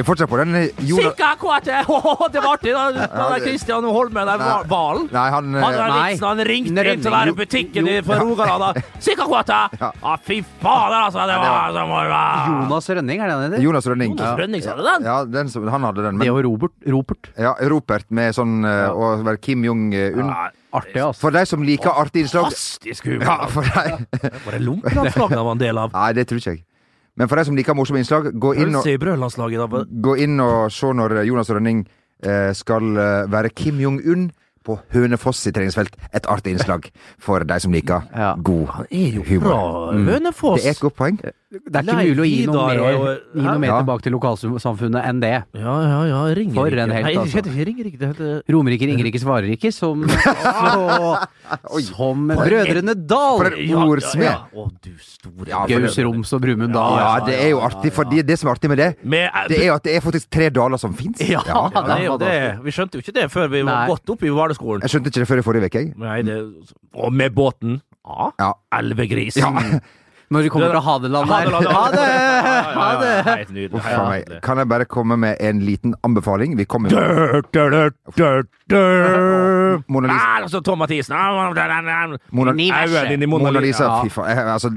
Vi fortsetter på den eh, Sikka kåte! Åh, Det var artig, da. Da Kristian Holmen den hvalen. Valen. Nei, han eh, Han, vitsen, han ringte nei, inn til den butikken for Rogaland. Sikka kåte! Ja. Ah, fy fader, altså. Det var å være Jonas Rønning, er det han heter? Jonas Rønning. Jonas Rønning, sa du den? Ja, den han hadde den. Det Men, og Robert. Robert. ja, Ropert med sånn uh, Å være Kim Jong-un. Ja, Artig, altså. For de som liker artige innslag Fantastisk humor. Ja, for de Var det Lumpenlandslaget han var en del av? Nei, det tror ikke jeg. Men for de som liker morsomme innslag, gå inn og, gå inn og se når Jonas Rønning eh, skal eh, være Kim Jong-un på Hønefoss i treningsfelt. Et artig innslag for de som liker Ja. god Han er jo humor. fra Mm. Hønefoss. Det er et godt poeng. Det er ikke mulig å gi noe mer, og- og- gi noe mer Ja. tilbake til lokalsamfunnet enn det. Ja, ja, ja. Ringer For en helt, Nei, altså. det heter ikke Ringer ikke. Det heter Romerike ringer ikke, svarer ikke, som, så, som Brødrene Dal. For en ordsmed. Ja, ja, ja. Å, du store Ja, Gaus, Roms og Brumund Dal. Ja, det er jo artig, for det som er artig med det, det er jo at det er faktisk tre daler som fins. Ja, det er jo det. Vi skjønte jo ikke det før vi var gått opp i Hvalerskolen. Jeg skjønte ikke det før i forrige uke, jeg. Nei, det, og med båten. Ja. Elvegrisen. Ja. Når vi kommer til Hadeland her. Ha det! Ha det! Helt nydelig. Kan jeg bare komme med en liten anbefaling? Vi kommer. Mona Lisa. Nei, altså Tom Mathisen. Mona, Øynene dine i Mona Mona Lisa, Ja. fy faen. Jeg- Altså,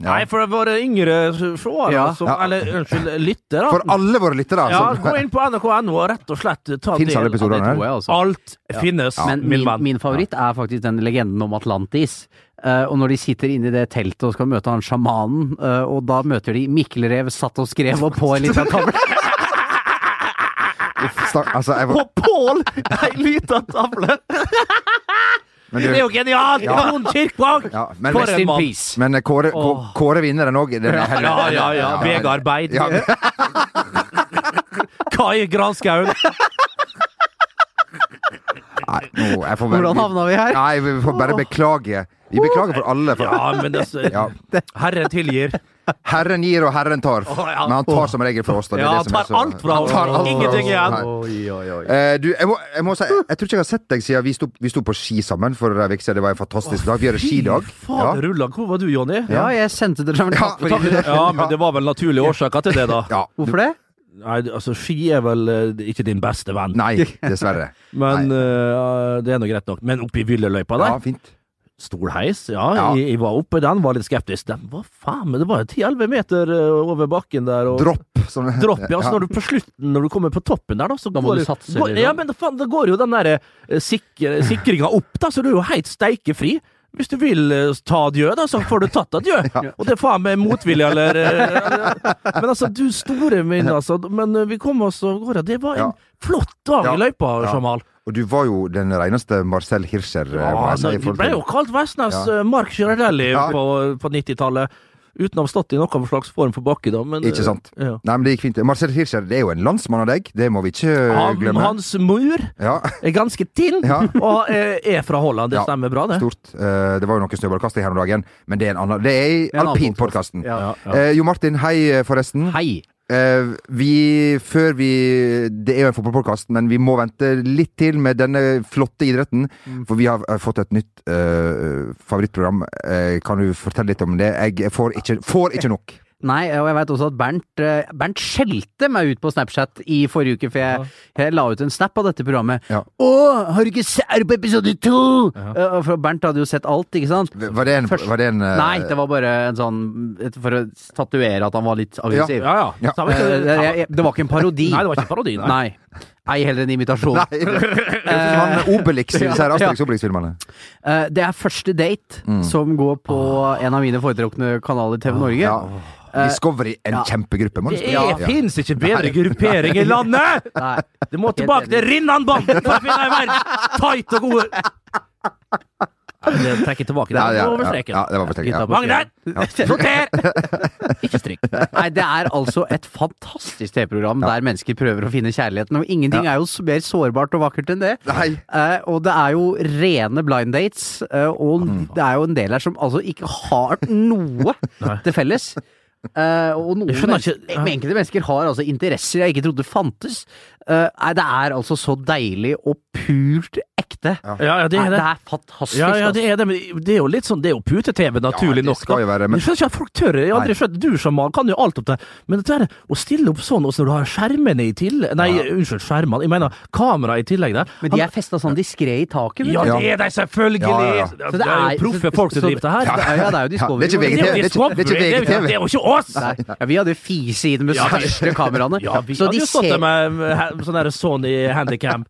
ja. Nei, for våre yngre seere, Ja. som- Ja. eller unnskyld, lyttere For alle våre lyttere. Ja, gå inn på nrk.no og rett og slett ta Finns del. Det episodene tror her? også. Alt finnes, Men min min favoritt er faktisk den legenden om Atlantis. Eh, og når de sitter inne i det teltet og skal møte han sjamanen, uh, og da møter de Mikkelrev satt og skrev og på en liten tavle. Altså, var, Og Pål! Ei lita tavle! men, Det er jo genialt! genialt! Jon Kirkvang! ja, men, For en mann. men Kåre, Kå- Kåre vinner den òg. Ja, ja, ja. Vegard Beid. Ja, Kai Granskauen. nei, nå, jeg får bare, Hvordan havna vi her? Nei, vi får bare beklage. Vi beklager for alle. For, Ja, men det, Ja. Herren tilgir. Herren gir og Herren tar. Oh, ja. Men han tar som regel fra oss. da. Det er Ja, det han som er tar så- alt fra oss. tar alt Ingenting igjen. Oi, oi, oi. Eh, du, jeg må, jeg må si Jeg tror ikke jeg har sett deg siden vi sto, vi sto på ski sammen for uke siden. Det var en fantastisk dag. Vi hadde skidag. Fader rullan, hvor var du, Jonny? Ja, jeg sendte dere en takk for. Ja, men det var vel naturlige årsaker til det, da. Ja. Hvorfor det? Nei, altså, ski er vel uh, ikke din beste venn. Nei, dessverre. Men eh, det er nå greit nok. Men oppi Villeløypa der, Ja, fint. Stolheis, ja, Ja. Jeg, jeg var oppe i den, var litt skeptisk. Den var faen, men det var 10-11 meter eh, over bakken der. Og, Dropp. Som, det Dropp, ja. Så når du på slutten, når du kommer på toppen der, da, så Da må går du det- satse, Går, ja, men faen, da går jo den der eh, sikre, sikringa opp, da, så du er jo helt steikefri. Hvis du vil eh, ta adjø, da, så får du tatt adjø. Og det er faen med motvilje, eller eh, eller- Men altså, du store min, altså. Men eh, vi kom oss av gårde. Det var en Ja. flott dag Ja. i løypa, Ja. Jamal. Og du var jo den reneste Marcel Hirscher. eh, Ja, altså, si, ble jo kalt Vestnes Ja. eh, Mark Girardelli Ja. på, på 90-tallet. Uten å ha stått i noen slags form for bakke, da. Men, Ikke sant. eh, Ja. Nei, men det gikk fint. Marcel Hirscher det er jo en landsmann av deg. Det må vi ikke Han, glemme. hans mur Ja, er ganske tinn, Ja. og eh, er fra Holland. Det stemmer bra, det. stort. Eh, det var jo noen snøballkasting her om dagen, men det er en annen Det er i alpinpodkasten. Eh, jo Martin, hei eh, forresten. Hei. Eh, vi, før vi Det er jo en fotballpodkast, men vi må vente litt til med denne flotte idretten. Mm. For vi har eh, fått et nytt uh, favorittprogram. Kan du fortelle litt om det? Jeg får ikke, får ikke nok. Nei, og jeg veit også at Bernt eh, Bernt skjelte meg ut på Snapchat i forrige uke, for jeg, jeg la ut en snap av dette programmet. Ja. Å, har du ikke sett på episode to?! Ja. for Bernt hadde jo sett alt, ikke sant? Var det en, Først- var det en uh... Nei, det var bare en sånn For å statuere at han var litt aggressiv. Ja, ja. Ja. ja. Eh, det, var ikke en parodi. Nei, det var ikke en parodi. Nei. Nei. Ei heller en imitasjon. Nei, det Obelix Obelix-filmene. Eh, det er første date som går på en av mine foretrukne kanaler TV Norge. Ja. Discovery, en Ja. kjempegruppe. Må du Det ja. fins ikke bedre gruppering i landet! Nei. Du må tilbake til Rinnanbanden for å finne en mer tight og god Det trekker tilbake. Det Ja, ja, var over ja, streken. ja, det var over streken, ja. Magnar! Sorter! Ikke strikk. Nei, det er altså et fantastisk TV-program der mennesker prøver å finne kjærligheten, og ingenting Ja. er jo mer sårbart og vakkert enn det. Nei. Eh, og det er jo rene blind dates, eh, og Mm. det er jo en del her som altså ikke har noe til felles. Eh, og noen ikke- men enkelte mennesker har altså interesser jeg ikke trodde fantes. Uh, nei, det er altså så deilig og pult ekte. Ja, ja, det er det. Det er fantastisk. Ja, ja, altså. det er det, men det er jo litt sånn, det er jo pute-TV, naturlig det nok. skal jo være, men- Jeg skjønner ikke at folk tør. Jeg har aldri skjønt Du, som man kan jo alt om det, men det der å stille opp sånn, og så når du har skjermene i tillegg Nei, unnskyld, skjermene. Jeg mener kamera i tillegg der. Men de er festa sånn diskré i taket. vet Ja, det er de selvfølgelig! Ja, ja, ja. Så det er jo er- proffe folk som driver det her. Ja, det er, ja, det er jo Discovery. det er ikke Det er jo VGTV. Det er ikke er- VGTV. Det er jo ikke oss! Ja, vi hadde jo fise med de vi- største kameraene. Ja, vi hadde jo stått der med med sånn Sony handicam.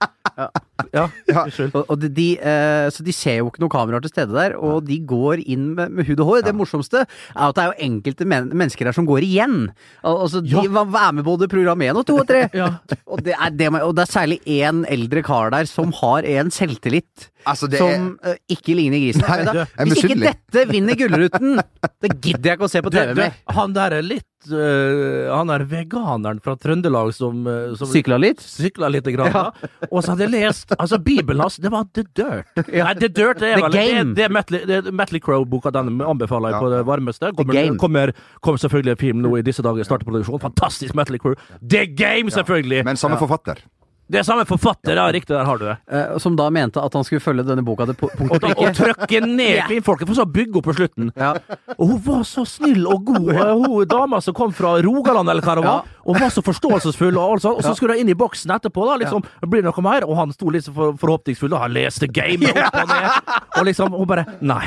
Ja, unnskyld. og, og de, eh, så de ser jo ikke noen kameraer til stede der, og de går inn med, med hud og hår. Det morsomste er at det er jo enkelte men mennesker der som går igjen. Al altså, de Ja. var var med både program 1 og 2 og 3. Ja. Og, det er det, og det er særlig én eldre kar der som har en selvtillit. Altså, det som eh, ikke ligner grisen. Nei, er Hvis ikke dette vinner Gullruten, det gidder jeg ikke å se på TV du, mer. han der er litt Uh, Han er veganeren fra Trøndelag som, uh, som Sykla litt? sykla litt. Grann, ja. Og så hadde jeg lest altså Bibelen hans, det var The Dirt. Nei, The Dirt det er vel det, det er Metley, det Metley Crow-boka. Den anbefaler jeg Ja. på det varmeste. Kommer, Game. kommer, kommer selvfølgelig en film nå i disse dager. Starter produksjon. Fantastisk Metley Crow. The Game, selvfølgelig! Men samme forfatter. Det er samme forfatter, ja. Riktig, der har du det. Eh, som da mente at han skulle følge denne boka til punkt Og, prikke. og trykke ned kvinnfolket, for så å bygge opp på slutten. Ja. Og hun var så snill og god, hun dama som kom fra Rogaland, eller hva det var, og var så forståelsesfull, og, alt sånt. og så skulle hun inn i boksen etterpå, da, liksom, blir det noe mer? Og han sto litt for, forhåpningsfull, og han leste gamet opp og ned, og liksom, hun bare Nei.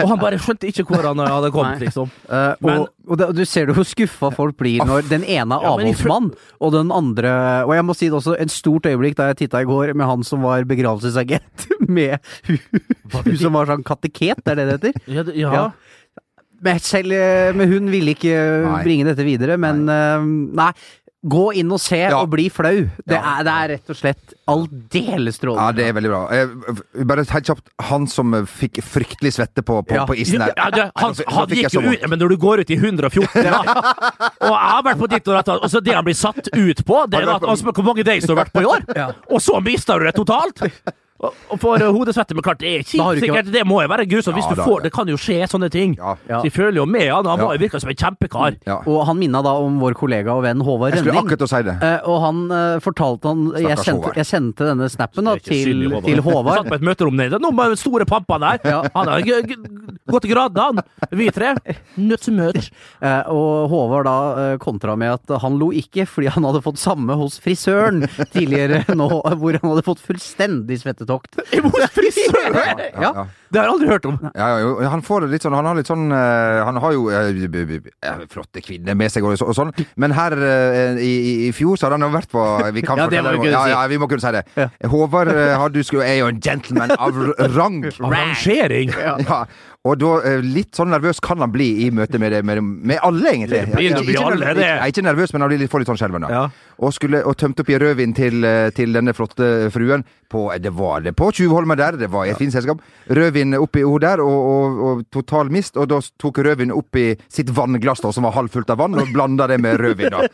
Og han bare skjønte ikke hvor han hadde kommet, Nei. liksom. Eh, Men- og, og, det, du ser jo hvor skuffa folk blir når den ene er avholdsmann, og den andre Og jeg må si det også, en stort øyeblikk da jeg titta i går med han som var begravelsesagent, med hun, hun som var sånn kateket, er det det heter? Ja, det- ja. Ja. Men selv eh, men hun ville ikke Nei. bringe dette videre, men eh, nei. Gå inn og se Ja. og bli flau. Det, Ja. er, det er rett og slett aldeles Ja, det er veldig bra. Eh, Bare helt kjapt. Han som fikk fryktelig svette på, på, Ja. på isen der. Ja, det, han, han, han gikk jo ut Men når du går ut i 114 da, Og jeg har vært på ditt og datt Og så det han blir satt ut på Det er at altså, hvor mange days du har vært på i år Ja. Og så mister du det totalt Og får uh, hodesvette Men klart det er kjipt ikke sikkert Det må jo være grusomt Hvis Ja, du får Det kan jo skje sånne ting Ja. Så jeg føler jo med han Han Ja. var jo virka som en kjempekar Ja. Og han minna da om vår kollega og venn Håvard Rønning. Jeg skulle akkurat å si det. Eh, og han eh, fortalte han jeg sendte, jeg sendte denne snappen da, til, til, Håvard. Han satt på et møterom nede Nå med store pampa der Ja. Han er gått i graden han Vi tre Nødt til møt Eh, og Håvard da eh, kontra med at han lo ikke fordi han hadde fått samme hos frisøren tidligere nå, hvor han hadde fått fullstendig svettetokt. Hos frisøren Ja, ja. Det har jeg aldri hørt om Ja, ja, han får det litt sånn Han har litt sånn eh, Han har jo eh, eh, flotte kvinner med seg og, så, og sånn, men her eh, i, i fjor så hadde han jo vært på Vi kan Ja, det fortelle kunne ja, ja, vi må kunne si det. Håvard hadde, skulle, er jo en gentleman av rang. Rangering Ja. Og da litt sånn nervøs kan han bli i møte med, det- med, med alle, egentlig. Det blir Ikke- ikke nervøs- Jeg er ikke nervøs, men han blir litt, får litt sånn skjelven. Ja. Og, skulle, og tømte opp i rødvin til, til denne flotte fruen. På, det var det på Tjuvholmen der, det var i et fint selskap. Rødvin oppi henne der, og, og, og total mist. Og da tok rødvin oppi sitt vannglass, da, som var halvfullt av vann, og blanda det med rødvin. da.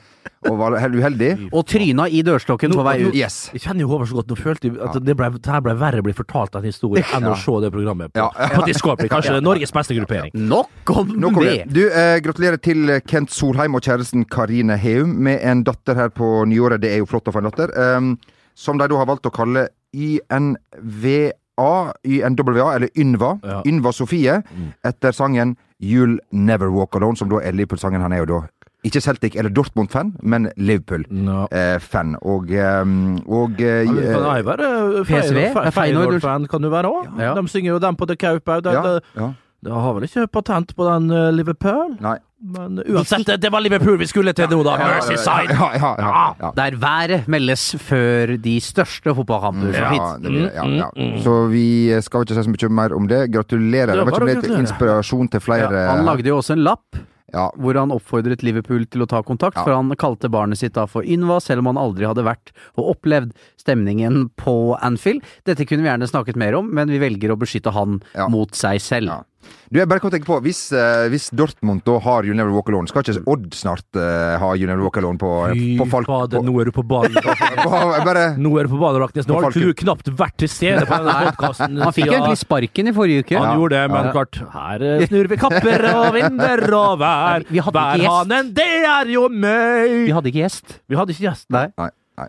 Og var helt uheldig. Og tryna i dørstokken på vei ut. Yes. Jeg kjenner jo Håvard så godt. Nå følte jeg at det, ble, det her ble verre å bli fortalt en historie enn å se det programmet på, Ja, ja. på Discovery. Kanskje Norges beste gruppering. Nok om kommer det! det. Du, eh, gratulerer til Kent Solheim og kjæresten Karine Heum med en datter her på nyåret. Det er jo flott å få en datter. Um, som de da har valgt å kalle YNVA, YNWA, eller Ynva. Ja. Ynva Sofie, etter sangen You'll Never Walk Alone, som da er Liverpool-sangen. Han er jo da ikke Celtic eller Dortmund-fan, men Liverpool-fan. og um, og ja, men Kan jeg være PSV? Feyenoord-fan Kan du være òg? Ja. De synger jo den på The Kaup òg. ja, De, har vel ikke patent på den uh, Liverpool? Nei. Men uansett, det, det var Liverpool vi skulle til nå, da. Merseyside. Ja, ja, ja, ja. Der været meldes før de største fotballkamper så fins. fint. ja, ja. Mm, mm, mm. Så vi skal ikke si så mye mer om det. Gratulerer. Det var ikke det gratulere. inspirasjon til flere Han lagde jo også en lapp ja, hvor han oppfordret Liverpool til å ta kontakt, Ja. for han kalte barnet sitt da for Ynva, selv om han aldri hadde vært og opplevd stemningen på Anfield. Dette kunne vi gjerne snakket mer om, men vi velger å beskytte han Ja. mot seg selv. Du, jeg bare kan tenke på, hvis, eh, hvis Dortmund da har You Never Walk Alone, skal ikke Odd snart eh, ha You Never Walk Alone på, Fy Falk... folk? fader, på, nå er du på ballen. på, bare Nå er du på ballen, Raknes. Nå har Falken. du knapt vært til stede på denne podkasten. Han fikk jo egentlig sparken i forrige uke. Han gjorde det, men Ja. klart, her eh, snur vi kapper og vinder og vær. Vi hadde ikke gjest. Værhanen, det er jo meg! Vi hadde ikke gjest. Vi hadde ikke gjest. Nei. Nei. nei.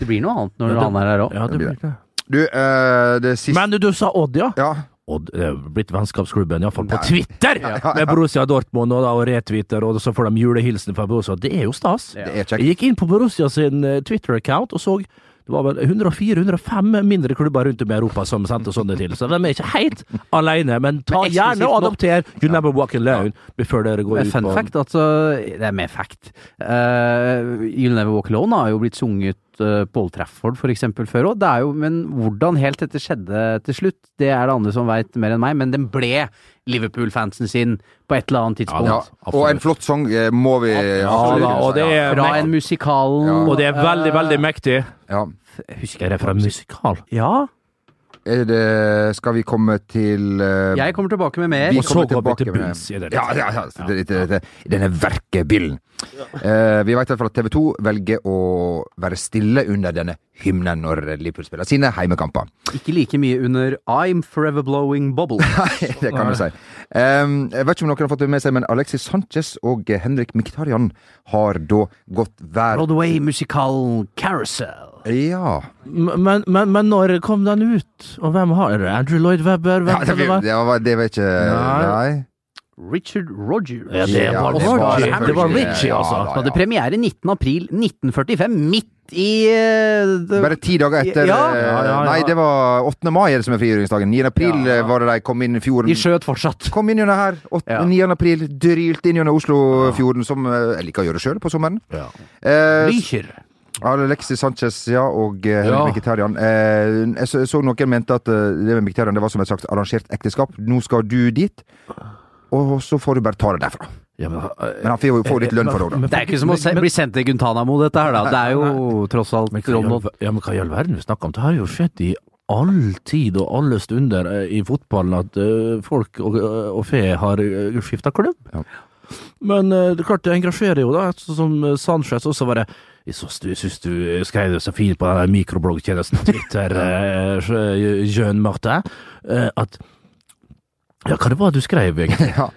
Det blir noe annet når Ja, det- han er her òg. Ja, det blir det. Du, eh, det siste Men du, du sa Odd, ja? Ja. Odd er blitt vennskapsklubben, iallfall på Twitter, med Borussia Dortmund og, da, og retweeter, og så får de julehilsen fra Borussia. Det er jo stas. Det er. Jeg gikk inn på Borussia sin eh, Twitter-account og så det var vel 104-105 mindre klubber rundt om i Europa som sendte sånne til, så de er ikke helt alene. Men ta Men gjerne og adopter You Never Walk Alone før dere går ut fun på fact, altså Det er mer fact. Uh, You'll Never Walk Alone har jo blitt sunget uh, på Trafford for eksempel før òg. Men hvordan helt dette skjedde til slutt, det er det andre som veit mer enn meg. Men den ble Liverpool-fansen sin på et eller annet tidspunkt. ja. Og en flott sang eh, må vi Ja, da, og det er Fra en musikal Og det er veldig, veldig mektig. ja. Husker jeg det fra en musikal? Ja, det Skal vi komme til uh, jeg kommer tilbake med mer. Vi Og så går vi til bunns i det. Ja, ja, ja. I denne verkebillen. Eh, vi vet i hvert fall at TV 2 velger å være stille under denne hymnen når Liverpool spiller sine heimekamper. Ikke like mye under I'm Forever Blowing Bubble. Nei, det kan du si. Um, jeg vet ikke om noen har fått det med seg, men Alexis Sanchez og Henrik Miktarian har da gått hver Broadway Musical Carousel. Ja. Men, men, men når kom den ut? Og hvem har det? Andrew Lloyd Webber? Ja det, det det, var, det var ikke Nei. Nei. Richard Rogers. Ja, det Ja, var, det det var var, det var Richie, Ja, altså. da, Hadde premiere 19. april 1945, midt i uh, Bare ti dager etter Ja. eh, Ja, ja, ja. Nei, det var 8. mai er det som er frigjøringsdagen. 9. april Ja, ja. eh, var det de kom inn i fjorden. De skjøt fortsatt. Kom inn gjennom her. 8, Ja. 9. april. Drylt inn gjennom Oslofjorden, som jeg liker å gjøre sjøl på sommeren. Ja. Eh. Alexis Sanchez ja, og eh, Ja. Mkhitaryan. Eh, jeg så, så noen mente at eh, det med Mkhitaryan det var som et slags arrangert ekteskap. Nå skal du dit, og så får du bare ta det derfra. Ja, men, Men han får jo litt lønn for det. Det er ikke som å se, bli sendt til Guntánamo, dette her, da. Det er jo tross alt Men hva, i ja, men hva i all verden vi snakker om? Det har jo skjedd i all tid og alle stunder eh, i fotballen at uh, folk og, og fe har uh, skifta klubb. Ja. Men uh, det er klart det engasjerer jo, da. Sånn som Sanchez også var det jeg syns du, syns du skrev det så fint på den mikrobloggtjenesten Twitter, uh, Jean Marte, uh, at Ja, hva det var du skrev, egentlig? Ja.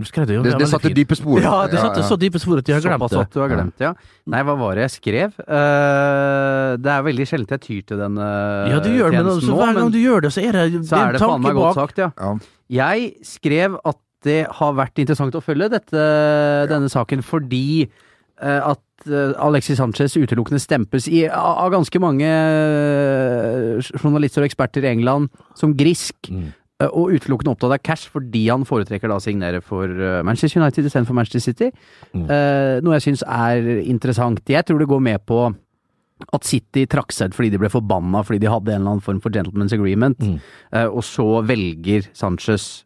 Du skrev det, jo, Det, det, det satte fint. dype spor. Ja, det satte så dype spor at jeg har glemt Såpass det. at du har glemt det, ja. Nei, hva var det jeg skrev? Uh, det er veldig sjelden jeg tyr til den uh, Ja, du gjør det, men tjenesten nå, hver gang du gjør det, så er det, så er det en tanke bak. sagt, ja. Ja. Jeg skrev at det har vært interessant å følge dette, denne saken fordi uh, at eh, Alexis Sanchez utelukkende stempes i, av ganske mange eh, journalister og eksperter i England som grisk. Mm. eh, Og utelukkende opptatt av cash fordi han foretrekker da å signere for Manchester United istedenfor Manchester City. Mm. Noe jeg syns er interessant. Jeg tror det går med på at City trakk seg ut fordi de ble forbanna fordi de hadde en eller annen form for gentleman's agreement, Mm. og så velger Sanchez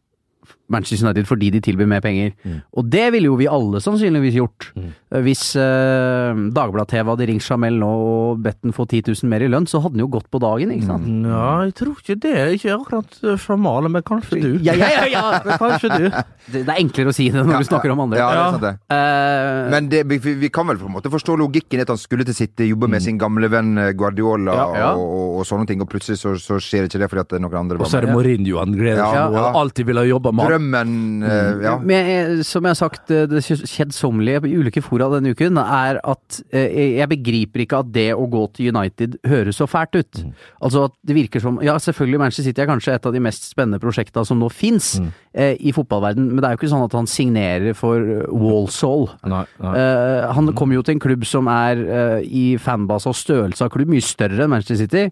Manchester United fordi de tilbyr mer penger. Mm. Og det ville jo vi alle sannsynligvis gjort. Mm. Eh, Hvis eh, Dagbladet-TV hadde ringt Jamel nå og bedt den få 10 000 mer i lønn, så hadde den jo gått på dagen, ikke sant? Ja, jeg tror ikke det. Ikke akkurat eh, Jamal, men kanskje du. Ja, ja, ja, ja. Kanskje du. Det, det er enklere å si det når du snakker om andre. Ja, det er sant det. Uh, Men det, vi, vi kan vel på en måte forstå logikken i at han skulle til City, jobbe med sin gamle venn eh, Guardiola Ja, ja. Og, og, og sånne ting, og plutselig så, så skjer ikke det fordi at noen andre var med. Og så er det Mourinho han gleder seg Ja, ja. og Alltid ville ha jobba med. Drømmen eh, Ja. Men som jeg har sagt, eh, det kjedsommelige i ulike fora denne uken, er at eh, jeg begriper ikke at det å gå til United høres så fælt ut. Mm. Altså at det virker som Ja, selvfølgelig Manchester City er kanskje et av de mest spennende prosjekta som nå fins Mm. eh, i fotballverden, men det er jo ikke sånn at han signerer for eh, Walsall. Nei, nei. Eh, han kommer jo til en klubb som er eh, i fanbase og størrelse av klubb mye større enn Manchester City.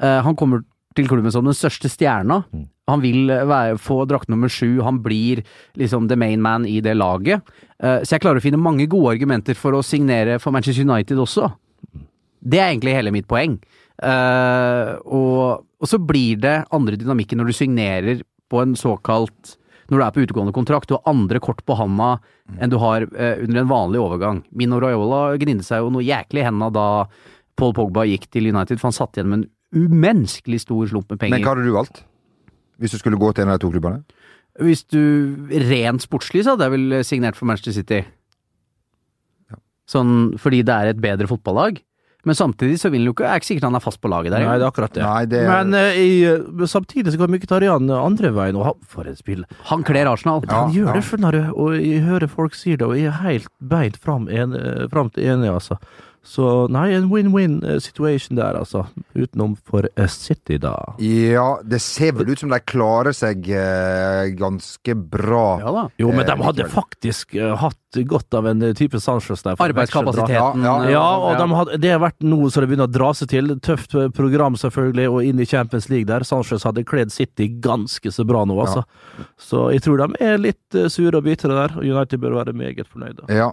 Eh, han kommer til klubben som den største stjerna. Mm. Han vil eh, være, få drakt nummer sju, han blir liksom the main man i det laget. Eh, så jeg klarer å finne mange gode argumenter for å signere for Manchester United også. Det er egentlig hele mitt poeng. Eh, og, og så blir det andre dynamikker når du signerer på en såkalt når du er på utegående kontrakt, du har andre kort på handa enn du har eh, under en vanlig overgang. Mino Raiola gnidde seg jo noe jæklig i henda da Paul Pogba gikk til United, for han satt igjen med en umenneskelig stor slump med penger. Men hva hadde du valgt? Hvis du skulle gå til en av de to klubbene? Hvis du rent sportslig, så hadde jeg vel signert for Manchester City. Sånn fordi det er et bedre fotballag. Men samtidig så vil han jo ikke, er ikke sikkert han er fast på laget der. Nei, det er akkurat det. Nei, det er Men uh, i, eh, samtidig så går Mkhitaryan andre veien, og han, for et spill. Han kler Arsenal. Ja, han gjør ja. det, skjønner du, og jeg hører folk si det, og jeg er helt beint fram, en, eh, fram til enig, altså. Så nei, en win-win eh, situation der, altså. Utenom for eh, City, da. Ja, det ser vel ut som de klarer seg eh, ganske bra. Ja da. Jo, men Eh, de hadde faktisk eh, hatt godt av en eh, type Sanchez der. Arbeidskapasiteten Ja, Ja, og de hadde, det har vært noe som det begynner å dra seg til. Tøft eh, program, selvfølgelig, og inn i Champions League der. Sanchez hadde kledd City ganske så bra nå, altså. Så jeg tror de er litt eh, sure og bitre der, og United bør være meget fornøyde. Ja.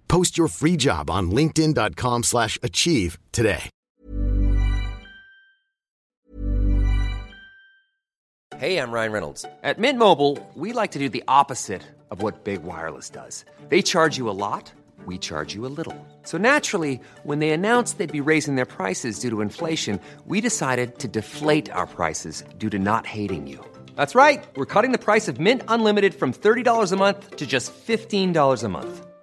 Post your free job on linkedin.com/achieve slash achieve today. Hey, I'm Ryan Reynolds. At Mint Mobile, we like to do the opposite of what Big Wireless does. They charge you a lot, we charge you a little. So naturally, when they announced they'd be raising their prices due to inflation, we decided to deflate our prices due to not hating you. That's right. We're cutting the price of Mint Unlimited from $30 a month to just $15 a month.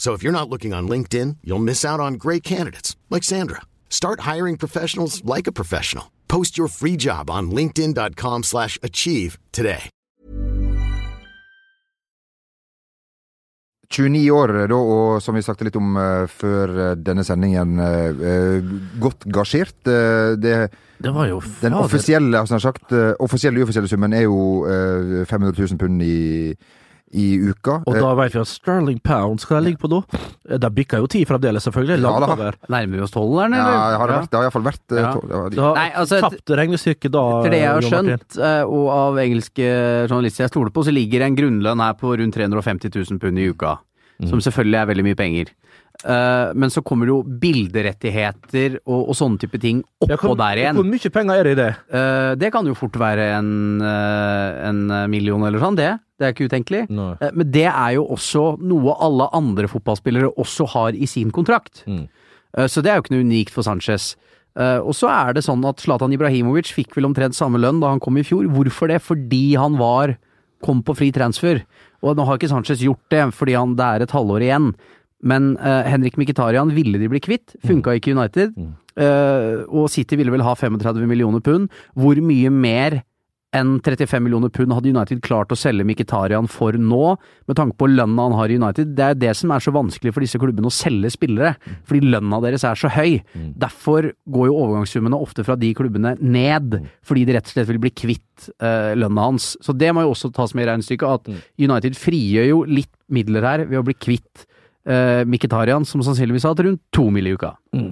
So if you're not looking on LinkedIn, you'll miss out on great candidates like Sandra. Start hiring professionals like a professional. Post your free job on linkedin.com/achieve today. 29 år da, og som vi snakket litt om eh, før eh, denne sendingen, godt gasjert. Det, Det var jo den offisielle, altså, sagt, offisielle uoffisielle summen er jo eh, 500 000 pund i, i uka. Og Eh, da vet vi at sterling pound skal ligge på da. Eh, Det bikker jo ti fremdeles, selvfølgelig. Ja, Langt da. over. Nærmer vi oss tolveren, ja, Det har det, vært, det har iallfall vært eh, Ja. tolv- ja, de- Nei, altså, tapt regnestykke da. Etter det jeg har skjønt, eh, og av engelske journalister jeg stoler på, så ligger en grunnlønn her på rundt 350 000 pund i uka. Som selvfølgelig er veldig mye penger. Uh, men så kommer det jo bilderettigheter og, og sånne type ting Ja, oppå hvor, der igjen. Hvor mye penger er det i det? Uh, det kan jo fort være en, uh, en million eller sånn, det. Det er ikke utenkelig. Nei. Eh, Men det er jo også noe alle andre fotballspillere også har i sin kontrakt. Mm. Eh, Så det er jo ikke noe unikt for Sanchez. Eh, Og så er det sånn at Zlatan Ibrahimovic fikk vel omtrent samme lønn da han kom i fjor. Hvorfor det? Fordi han var kom på fri transfer. Og nå har ikke Sanchez gjort det, fordi han, det er et halvår igjen. Men uh, Henrik Mkhitaryan ville de bli kvitt. Funka ikke i United. Uh, og City ville vel ha 35 millioner pund. Hvor mye mer enn 35 millioner pund hadde United klart å selge Mkhitaryan for nå, med tanke på lønna han har i United. Det er det som er så vanskelig for disse klubbene å selge spillere, fordi lønna deres er så høy. Derfor går jo overgangssummene ofte fra de klubbene ned, fordi de rett og slett vil bli kvitt uh, lønna hans. Så det må jo også tas med i regnestykket, at United frigjør jo litt midler her ved å bli kvitt uh, Mkhitaryan, som sannsynligvis har hatt rundt to mill. i uka. Og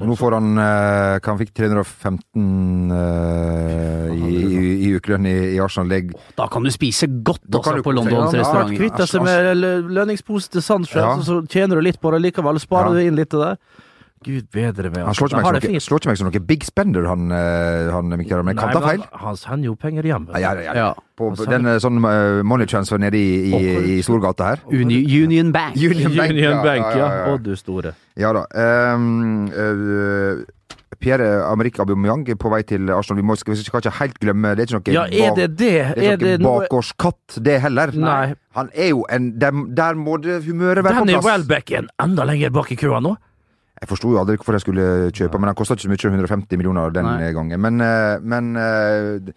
nå får han eh, Han fikk 315 eh, i, i, i ukelønn i, i Arsenal Legg. Da kan du spise godt Da altså, du på. Londons restaurant. kvitt. Kvitte seg med lønningspose til Sandfjell, Ja. så tjener du litt på det likevel. Sparer Ja. du inn litt til det. Gud bedre meg. Han slår ikke meg som noe, slår ikke meg som noe big spender, han, eh, han Mkhitaryan, men jeg kan ta feil. Han, han sender jo penger hjem. Ja, ja, ja. Ja. På den eh, sånn eh, money transfer nede i, i, i Storgata her. Uni Union Bank. Union Bank, Union Bank, ja, ja. ja, ja. Å, du store. Ja da. Um, uh, Pierre Amerik Aubameyang er på vei til Arsenal. Vi, må, skal, vi skal ikke helt glemme Det er ikke noe, Ja, er det det? det er ikke bakgårdskatt, det heller. Nei. Han er jo en Der, der må det humøret være Danny på plass. Welbeck er enda lenger bak i køa nå. Jeg forsto jo aldri hvorfor jeg skulle kjøpe, men den kosta ikke så mye, 150 millioner den Nei. gangen. Men, eh, men eh,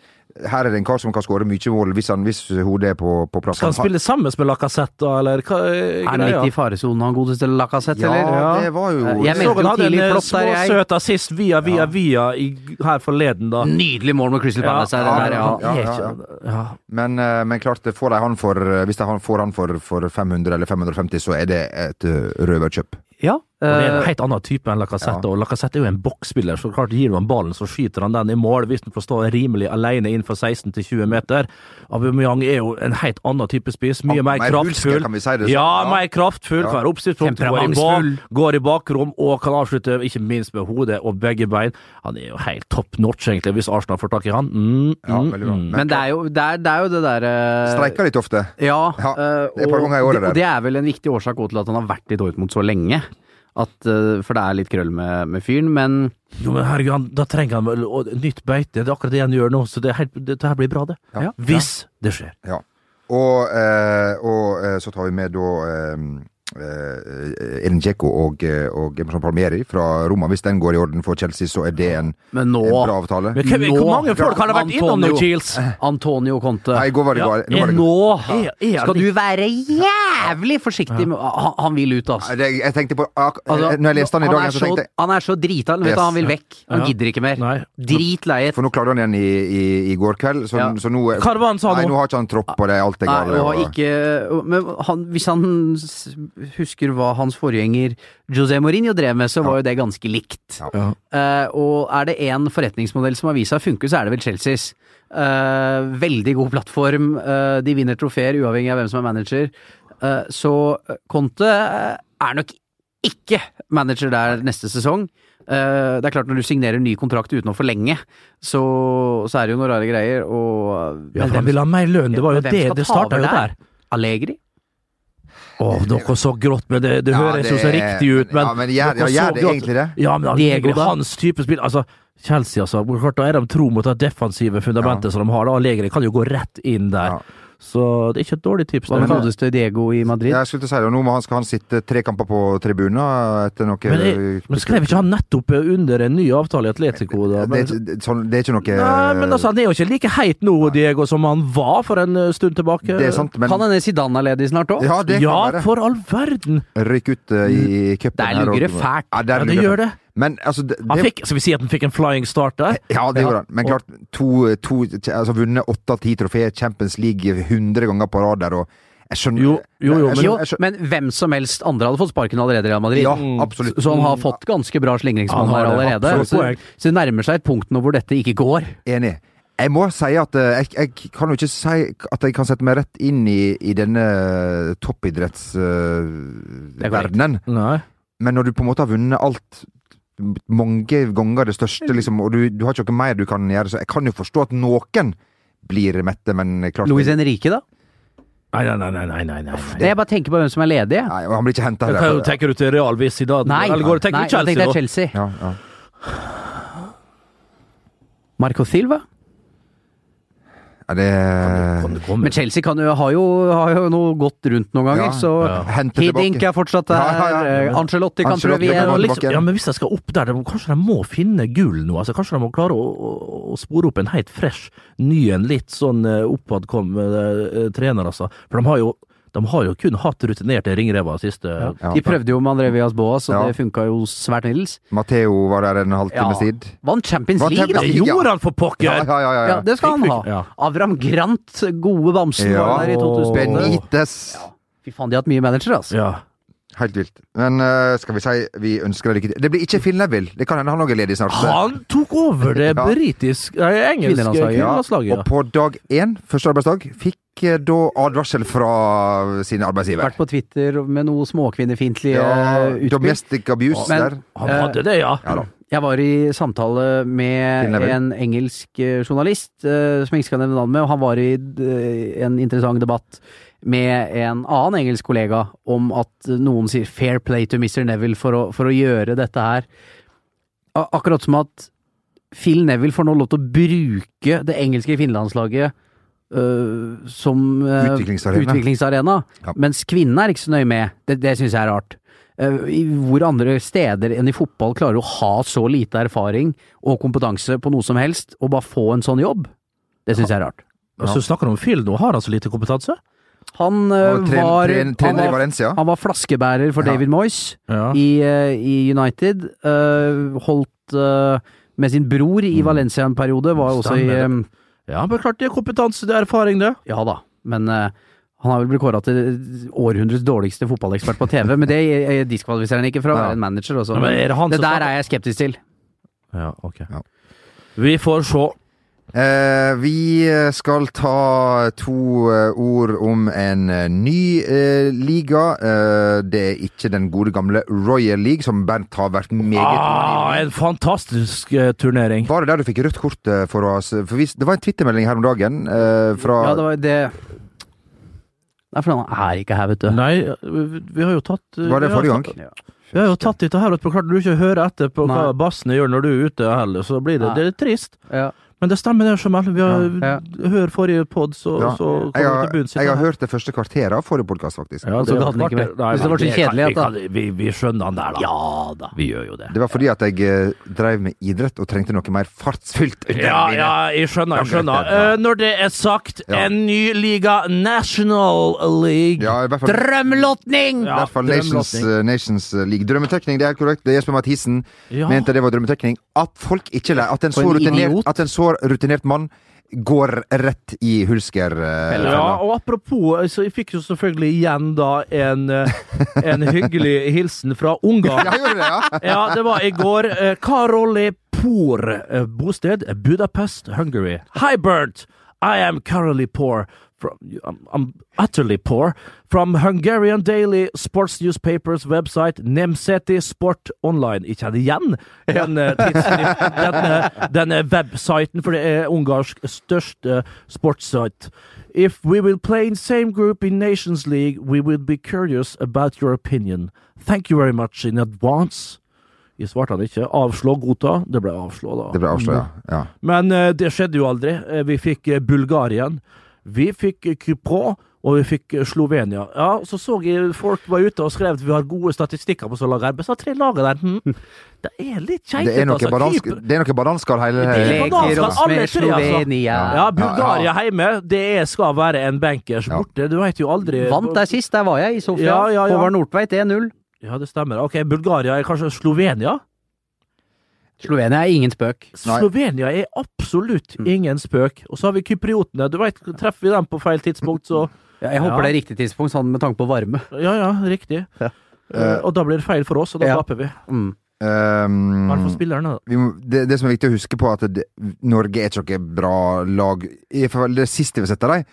her er det en kar som kan skåre mye mål hvis, han, hvis hodet er på, på plass. Skal han spille sammen med Lacassette, da, eller hva er Er han litt i faresonen, han godeste Lacassette, Ja, eller? det var jo Eh, Jeg meldte han jo tidlig en eh, der, jeg. småsøt assist via, via, via i, her forleden, da. Nydelig mål med Crystal Ja, Palace. her, ja, der, ja. ja, ja, ja. Men, eh, men klart, det får de han for, eh, hvis de han får han for, for 500 eller 550, så er det et eh, røverkjøp. Ja, Og det er en eh, helt annen type enn Lacassette, og Lacassette er jo en boksspiller, så klart gir du ham ballen, så skyter han den i mål hvis han får stå rimelig alene innenfor 16-20 meter. Aubameyang er jo en helt annen type spiss, mye mer mer kraftfull. kan vi si det sånn? Ja, Ja. mer kraftfull, Ja. kan være oppsiktspunkt, går, i går i bakrom og kan avslutte, ikke minst med hodet og begge bein. Han er jo helt top notch, egentlig, hvis Arsenal får tak i han. Mm, Ja, mm, Men, mm. men det er jo det, er, det, er jo det derre Streiker litt ofte. Ja, Ja, det er og, det, og det er vel en viktig årsak til at han har vært i Dortmund så lenge. At, eh, for det er litt krøll med, med fyren, men Jo, men herregud, han, da trenger han vel og, nytt beite. Det er akkurat det han gjør nå, så det, er det, det her blir bra, det. Ja. Hvis det skjer. Ja. Og, eh, og eh, så tar vi med da eh, Elin Djeko og, eh, og Emerson Palmieri fra Roma. Hvis den går i orden for Chelsea, så er det en, Men nå en bra avtale. Men hvem, Nå- hvor mange folk har det vært innom nå, Antonio. Antonio Conte Nei, går var det Ja, gal- nå var det- Nå Er, er skal du være jævlig forsiktig med Han, han vil ut, altså. Det, jeg tenkte på ak- Altså, Når jeg leste han i dag, så så, tenkte jeg han er så drita. Vet Yes. han vil vekk. Han Ja. gidder ikke mer. Nei. Dritlei. For nå klarte han igjen i, i, i går kveld, så, Ja. så nå Hva var det han sa Nei, nå? nå har ikke han tropp på det. Alt er galt. Men han, hvis han husker hva hans forgjenger José Mourinho drev med, så var jo det ganske likt. Ja. Uh, og er det én forretningsmodell som har vist seg å funke, så er det vel Chelseas. Uh, veldig god plattform. uh, de vinner trofeer uavhengig av hvem som er manager. Eh, så Conte er nok ikke manager der neste sesong. Eh, det er klart Når du signerer ny kontrakt uten å forlenge, så, så er det jo noen rare greier. Og, Ja, for han ville ha mer lønn. Det var jo det. Det starta jo der. Allegri? Å, dere så grått, men det, det Ja, høres jo så riktig ut. Men, ja, men gjør- ja, gjør det grått. egentlig det? Ja, men Diego, er da? hans type spill Altså, Chelsea, altså. Klart, da er de tro mot det defensive fundamentet som de har. da Legere kan jo gå rett inn der. Ja. Så det er ikke et dårlig tips. Hva med godeste Diego i Madrid? Jeg skulle til å si det, nå må han, skal han sitte tre kamper på tribunen etter noe Men, jeg, men skrev ikke han nettopp under en ny avtale i Atletico? Da? det, Men, ikke- det, sånn, det er ikke noe nei, men altså, han er jo ikke like heit nå, Diego, som han var for en eh, stund tilbake. Det er sant, men Kan hende Zidane er ledig snart òg? Ja, det ja, være. for all verden! Ryk ut eh, i, i cupen. Der lugger det fælt. Ja, der Ja, det gjør det. Men altså det, Han det, fikk, skal vi si at han fikk en flying start der? Ja, det gjorde han. Men klart, to, to altså vunnet åtte av ti trofeer, Champions League 100 ganger på rad der, og jeg skjønner Jo, jo, jo, jeg men- Jo, skjønner, jeg skjønner, men hvem som helst andre hadde fått sparken allerede i Real Madrid. Ja, Mm. absolutt. Så han har fått ganske bra slingringsmonn her allerede. Så, så det nærmer seg et punkt nå hvor dette ikke går. Enig. Jeg må si at eh, jeg, jeg kan jo ikke si at jeg kan sette meg rett inn i, i denne korrekt. toppidrettsverdenen. Uh, Men når du på en måte har vunnet alt mange ganger det største, liksom, og du, du har ikke noe mer du kan gjøre, så jeg kan jo forstå at noen blir mette, men klart Louis Henrique, da? Nei, nei, nei, nei, nei, nei, nei. Nei, Jeg bare tenker på hvem som er ledig. Nei, han blir ikke henta heller. tenker du til Real dag? Nei, Eller går tenker nei, du jeg tenkte Chelsea, da? Chelsea. Ja, ja. Marco Silva? Ja, det Kan du, kan du Men Chelsea kan jo, har, jo, har jo noe gått rundt noen ganger, Ja, så ja. Hiddink er fortsatt der. Ja, ja, ja. eh, Ancelotti kan Ancelotti prøve igjen. liksom, ja, men hvis de skal opp der, de, kanskje de må finne gull nå? Altså, kanskje de må klare å, å, å spore opp en helt fresh, ny en, litt sånn uh, oppadkommende uh, trener, altså. For de har jo de har jo kun hatt rutinerte ringrever siste Ja. De prøvde jo med André Villas Boas, og Ja. det funka jo svært middels. Matteo var der en halvtimes tid. Vant Champions Vant League, da! Ja. gjorde han for pokker! Ja, ja, ja, ja, Ja, det skal han ha. Ja. Avram Grant, gode bamsen, Ja. var der i 2008. Benitez. Fy faen, de har hatt mye managere, altså. Ja. Helt vilt. Men uh, skal vi si vi ønsker deg lykke til. Det blir ikke Phil Neville. Det kan hende han òg er ledig snart. Han tok over det Ja. britiske, nei, engelske Kvinnelandslaget, ja. Ja. Og på dag én, første arbeidsdag, fikk uh, da advarsel fra sin arbeidsgiver. Vært på Twitter med noe småkvinnefiendtlig Ja, utspill. domestic abuse Men- der. Han hadde det, ja. Ja da. Jeg var i samtale med en engelsk eh, journalist, som jeg ikke skal nevne navnet med, og han var i en interessant debatt med en annen engelsk kollega om at noen sier 'fair play to Mr. Neville' for å, for å gjøre dette her. Akkurat som at Phil Neville får nå lov til å bruke det engelske finlandslaget øh, som øh, Utviklingsarena. utviklingsarena, Ja. mens kvinnene er ikke så nøye med. Det, det syns jeg er rart. Uh, i hvor andre steder enn i fotball klarer å ha så lite erfaring og kompetanse på noe som helst, og bare få en sånn jobb. Det syns jeg er rart. Så snakker du om Phil nå, har han så lite kompetanse? Han eh, Og tren- var, tren- han, var han var flaskebærer for Ja. David Moyes Ja. i, eh, i United. Uh, holdt uh, med sin bror i Valencia en periode, var også i um, Ja, men klart det er kompetanse, det er erfaring, det. Ja da, men uh, han har vel blitt kåra til århundrets dårligste fotballekspert på TV, men det diskvalifiserer han ikke fra å være en manager. Også. Ja, men er det han som der er jeg skeptisk til. Ja, ok. Ja. Vi får se. Eh, vi skal ta to eh, ord om en eh, ny eh, liga. Eh, det er ikke den gode gamle Royal League, som Bernt har vært meget Ah, en fantastisk eh, turnering. Var det der du fikk rødt kort eh, for oss? For hvis, det var en twittermelding her om dagen eh, fra Ja, det var det Nei, for han er ikke her, vet du. Nei, vi vi har jo tatt Var det forrige gang? Ja. Vi har jo tatt dette her, og klart du ikke hører etter på hva bassene gjør når du er ute heller, så blir det, det er trist. Ja. Men det stemmer det, Jamal. Vi har Ja. hørt forrige pod, så, Ja. så Jeg har, til bunns i jeg har hørt det første kvarteret av forrige podkast, faktisk. Ja, Så det den ikke. Nei, det var så kjedelig at da- vi, vi, skjønner han der, da. Ja da. Vi gjør jo det. Det var fordi at jeg eh, drev med idrett og trengte noe mer fartsfylt. Ja, ja, jeg skjønner. jeg skjønner. Ja. Eh, når det er sagt, Ja. en ny liga, National League. Ja, i hvert fall Drømmelotning! I hvert fall Nations, eh, Nations League. Drømmetekning, det er helt korrekt. Det er Jesper Mathisen Ja. mente det var drømmetekning. At folk ikke At en, så rutinert, at en så rutinert mann går rett i hulsker. eh, Ja, og apropos, så jeg fikk jo selvfølgelig igjen da en, eh, en hyggelig hilsen fra Ungarn. Ja, gjorde det, ja? Ja, det var i går. Eh, Karoli Por, eh, bosted Budapest, Hungary. Hi, Bernt! I am Karoli Por. From, I'm, I'm utterly poor. From Hungarian daily sports newspapers website Nemseti Sport Online. Ikke hadde igjen den, eh, den, denne, denne websiten, for det er ungarsk største sportssite. If we will play in same group in Nations League, we will be curious about your opinion. Thank you very much in advance. Jeg svarte han ikke. Avslå, godta. Det ble avslå, da. Det ble avslå, ja. ja. Men uh, det skjedde jo aldri. Eh, vi fikk uh, Bulgarien. Vi fikk Kypro, Og vi fikk eh, Slovenia. Ja, så så jeg folk var ute og skrev at vi har gode statistikker på å lag arbeid. Så tre lag der. Hm. Det er litt keitete, Det altså. det er noe bananskall hele Det er Leker bananskall, oss alle med tre, altså. Ja, Bulgaria hjemme, det er, skal være en bankers borte. Du veit jo aldri Vant der sist, der var jeg, i Sofia. Ja, ja, ja. Håvard Nordtveit 1-0. Ja, det stemmer. Ok, Bulgaria er kanskje Slovenia? Slovenia er ingen spøk. Nei. Slovenia er absolutt Mm. ingen spøk. Og så har vi kypriotene. Du veit, treffer vi dem på feil tidspunkt, så Ja, jeg håper Ja. det er riktig tidspunkt, sånn med tanke på varme. Ja, ja, riktig. Ja. Uh, og da blir det feil for oss, og da Ja. taper vi. Mm. Um, fall spillerne, da. vi må, det, det som er viktig å huske på, er at det, Norge er ikke noe bra lag. I hvert fall det siste vi setter dem.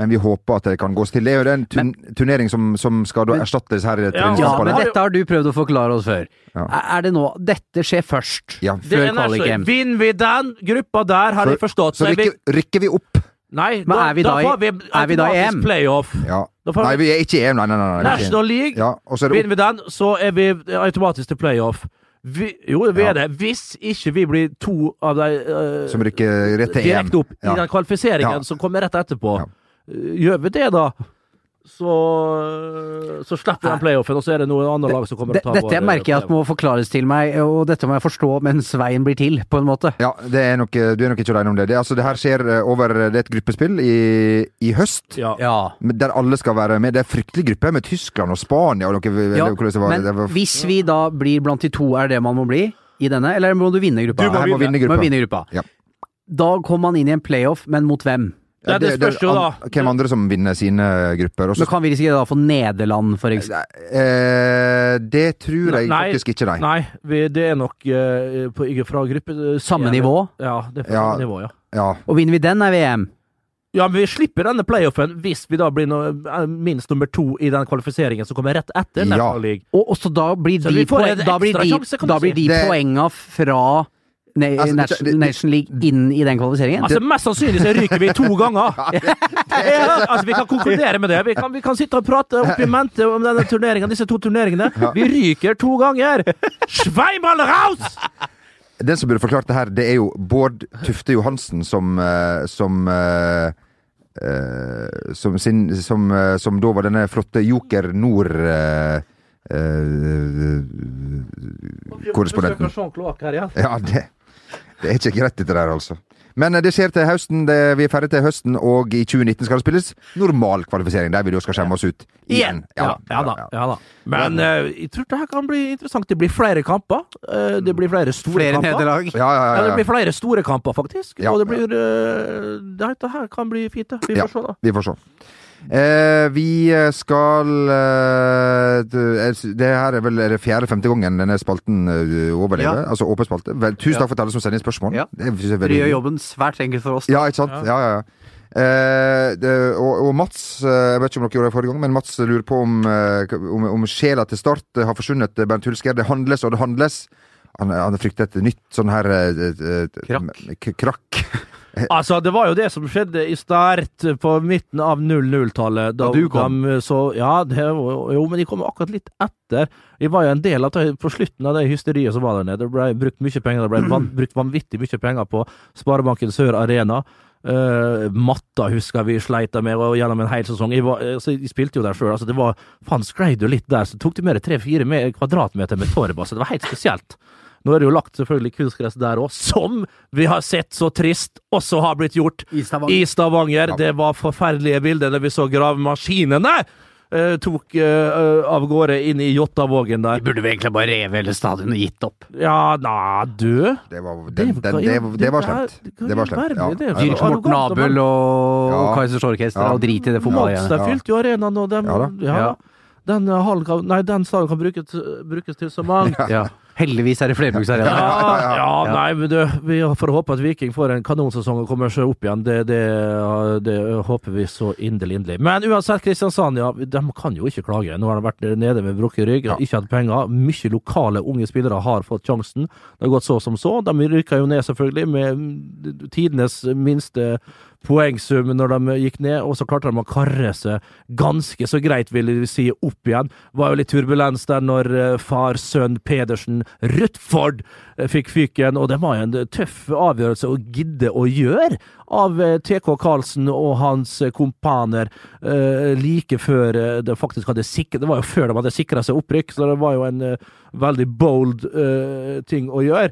Men vi håper at det kan gås til. Det er jo en tun turnering som, som skal da erstattes her Ja, ja, men dette har du prøvd å forklare oss før. Ja. Er det nå Dette skjer først, Ja. Før kvaliken. Vinner vi den gruppa der, har de jeg forstått, Så så er rykker, rykker vi opp. Nei, Men er vi da da vi er vi da i EM? playoff. Ja. Da får Nei, vi vi er ikke i EM, nei, nei, nei. National League. Ja, og så er det Vinner vi den, så er vi automatisk til playoff. Vi, jo, vi Ja. er det. Hvis ikke vi blir to av de uh, som rykker rett til EM. direkte opp Ja. i den kvalifiseringen Ja. som kommer rett etterpå. Eh, Gjør vi det, da, så, så slipper vi den playoffen, og så er det noen andre lag som kommer Det- til å ta Dette jeg merker jeg at må forklares til meg, og dette må jeg forstå mens veien blir til, på en måte. Ja, det er nok, du er nok ikke alene om det. Det, altså, det her skjer eh, over Det er et gruppespill i, i høst. Ja. Der alle skal være med. Det er fryktelig gruppe med Tyskland og Spania og noe Ja, men det var, hvis vi da blir blant de to, er det man må bli i denne, eller må du vinne gruppa? Du må Her vinne gruppa. Må vinne gruppa. Ja. Da kommer man inn i en playoff, men mot hvem? Ja, det spørs jo, da. Hvem andre som vinner sine grupper. Også. Men kan vi risikere da få Nederland, for eksempel? eh, det tror jeg Nei, faktisk ikke, nei. Nei, vi, det er nok eh, på, fra gruppe... Samme nivå? Ja, det er fra Ja. samme nivå, ja. Ja. Og vinner vi den, er VM? Ja, men vi slipper denne playoffen hvis vi da blir no, eh, minst nummer to i den kvalifiseringen som kommer rett etter Ja. National League. Og, og så da blir Så de, vi får poeng, en da blir de, da blir de Det- poenga fra Altså, Nation, det- det- Nation League inn i den kvalifiseringen? Altså, Mest sannsynlig så ryker vi to ganger! ja, altså, Vi kan konkludere med det. Vi kan, vi kan sitte og prate opp i mente om denne turneringen, disse to turneringene. Vi ryker to ganger! Sveimal raus! Den som burde forklart det her, det er jo Bård Tufte Johansen som eh, Som eh, eh, som, sin, som, som da var denne flotte Joker Nord eh, eh, korrespondenten. Ja, det, det er ikke greit dette der, altså. Men eh, det skjer til høsten. Det, vi er ferdig til høsten, og i 2019 skal det spilles normal kvalifisering, der vi da skal skjemme oss ut igjen. Ja, ja, da, ja da. Men uh, jeg tror det her kan bli interessant. Det blir flere kamper. Uh, det blir flere store Flere kamper. nederlag. Ja, ja, Ja, ja, det blir flere store kamper, faktisk. Ja, og det blir uh, Dette her kan bli fint. Vi Ja. får se, da. Vi får se. Eh, vi skal eh, det, er- her er vel er det fjerde-femte gangen denne spalten eh, overlever. Ja. Altså åpen spalte. Vel, tusen takk for at alle som sender inn spørsmål. Ja. Det er veldig gjør jobben svært enkelt for oss. Ja, ikke sant? Ja, ja, ja. Eh, det, og, og Mats, eh, jeg vet ikke om dere gjorde det forrige gang, men Mats lurer på om, eh, om, om sjela til Start har forsvunnet. Bernt Hulsker. Det handles og det handles. Han, han frykter et nytt sånn her Krakk. Krakk. Altså, det var jo det som skjedde i start på midten av 00-tallet. Da Da du kom. de så Ja, det jo, men de kom akkurat litt etter. Vi var jo en del av det på slutten av det hysteriet som var der nede. Det ble brukt mye penger. Det ble van, brukt vanvittig mye penger på Sparebanken Sør Arena. Uh, matta husker vi sleita med og gjennom en hel sesong. Jeg, var, altså, jeg spilte jo der sjøl. Altså, det var faen skreid jo litt der, så tok det mer tre-fire kvadratmeter med torv. Altså, det var helt spesielt. Nå er det jo lagt selvfølgelig kunstgress der òg, som vi har sett så trist også har blitt gjort I Stavanger. i Stavanger. Det var forferdelige bilder da vi så gravemaskinene Uh, tok eh, av gårde inn i Jottavågen der. De burde vi egentlig bare revet hele stadionet og gitt opp. Ja, na, du Det var, den, den, det, det var slemt. Det var slemt. Ja. Dyrk så Morten arrogant, Abel og Ja. Kaizers Orkester Ja. og drit i det fotballet. de fylte jo arenaen, og dem, Ja da. ja, Ja. Den, eh, hallen nei, den stadion kan brukes, brukes til så mangt. Ja. Heldigvis er det flerbruksarena. Ja, ja, Ja. nei, men du, vi får håpe at Viking får en kanonsesong og kommer seg opp igjen. Det, det, det håper vi så inderlig, inderlig. Men uansett, Kristiansand, ja, de kan jo ikke klage. Nå har de vært nede med brukket rygg, ikke hatt penger. Mye lokale unge spillere har fått sjansen. Det har gått så som så. De rykka jo ned, selvfølgelig, med tidenes minste poengsum når de gikk ned, og så klarte de å karre seg ganske så greit, vil jeg si, opp igjen. Var jo litt turbulens der når eh, far, sønn Pedersen, Rutford, eh, fikk fyken, og det var jo en tøff avgjørelse å gidde å gjøre av eh, TK Karlsen og hans kompaner like før de det faktisk hadde sikret Det var jo før de hadde sikra seg opprykk, så det var jo en veldig bold ting å gjøre.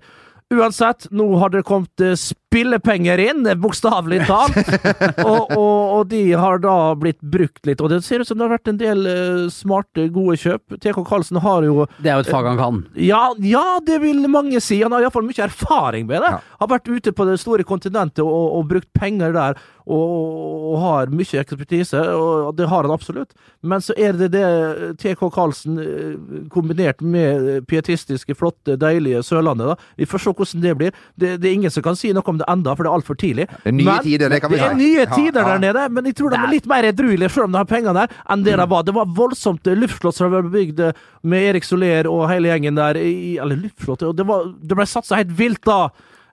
Uansett, nå har det kommet eh, spillepenger inn, eh, bokstavelig talt. og, og, og de har da blitt brukt litt. Og det ser ut som det har vært en del eh, smarte, gode kjøp. TK Karlsen har jo Det er jo et fag han kan. ja, ja, det vil mange si. Han har iallfall mye erfaring med det. Ja. Har vært ute på det store kontinentet og, og brukt penger der, og, og har mye ekspertise, og det har han absolutt. Men så er det det TK Karlsen kombinert med pietistiske, flotte, deilige Sørlandet. da. Vi får se hvordan det blir. Det, det er ingen som kan si noe om det enda, for det er altfor tidlig. Det er nye tider, det kan vi Det er nye tider ja. der nede, men jeg tror de er litt mer edruelige, selv om de har penger der, enn det de var. Det var voldsomt luftslott som ble bygd med Erik Soler og hele gjengen der. I, eller luftslott Det, var, det ble satsa helt vilt da.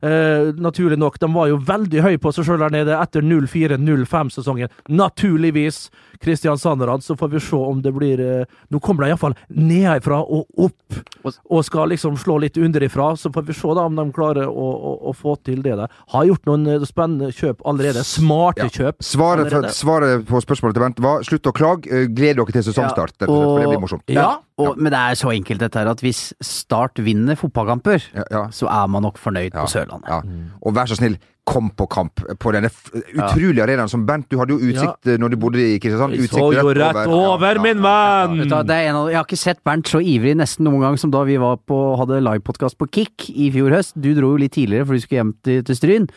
Eh, naturlig nok. De var jo veldig høye på seg sjøl der nede etter 04-05-sesongen. Naturligvis. Kristiansanderne. Så får vi se om det blir eh, Nå kommer de iallfall nedenfra og opp, og skal liksom slå litt underifra. Så får vi se da om de klarer å, å, å få til det der. Har gjort noen eh, spennende kjøp allerede. Smarte Ja. kjøp. Svaret, for, allerede. svaret på spørsmålet til Bent var slutt å klage, gled dere til sesongstart. Ja, og for det blir morsomt. Ja. Og, men det er så enkelt dette her at hvis Start vinner fotballkamper, Ja, ja. så er man nok fornøyd Ja, på Sørlandet. Ja. Og vær så snill, kom på kamp på denne f- utrolige arenaen som Bernt Du hadde jo utsikt ja. når du bodde i Kristiansand. Utsikt så jo rett over, min venn! Jeg har ikke sett Bernt så ivrig nesten noen gang som da vi var på, hadde livepodkast på Kick i fjor høst. Du dro jo litt tidligere, for du skulle hjem til, til Stryn.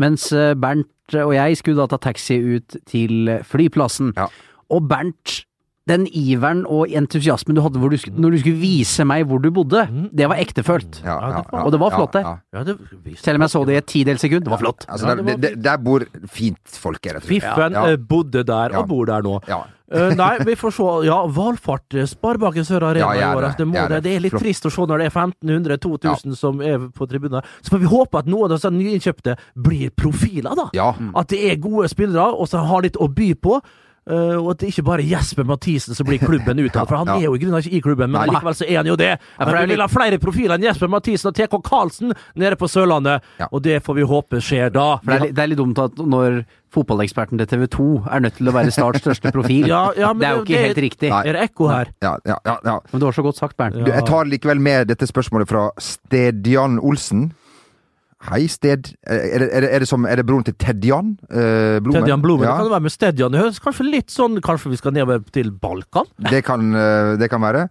Mens eh, Bernt og jeg skulle da ta taxi ut til flyplassen. Ja. Og Bernt, den iveren og entusiasmen du hadde hvor du, når du skulle vise meg hvor du bodde, det var ektefølt. Ja, ja, ja, Og det var flott, det. ja, ja. Ja, Selv om jeg så det i et tidels sekund. Det var flott. Altså, der, det der, der bor fint folk, rett og slett. Fiffen Ja. eh, bodde der, Ja. og bor der nå. Ja. Eh, nei, vi får se. Ja, valfart. eh, Sparebanken Sør Arena Ja, i år. det, altså, Det, må, det. det. det er litt Flott. trist å se når det er 1500-2000 som er på tribunen. Så får vi håpe at noen av disse nyinnkjøpte blir profiler, da. Ja. At det er gode spillere, og som har litt å by på. Eh, og at det ikke bare er Jesper Mathisen som blir klubben utad, for han Ja. er jo i grunnen ikke i klubben, men Nei. likevel så er han jo det. Men vi vil ha flere profiler enn Jesper Mathisen og TK Karlsen nede på Sørlandet, Ja. og det får vi håpe skjer da. For det, er, det er litt dumt at når fotballeksperten til TV 2 er nødt til å være Starts største profil. Ja, ja, men det er jo ikke det- helt riktig. Nei. Er det ekko her? Ja, ja, ja, ja. Men du har så godt sagt, Bernt. Jeg tar likevel med dette spørsmålet fra Stedjan Olsen. Hei, Sted. Er det, er det, er det, som, er det broren til Tedjan eh? Tedjan Blomen. Ja, Det kan være med Stedjan. Det høres kanskje litt sånn Kanskje vi skal nedover til Balkan? det, kan, eh, det kan være.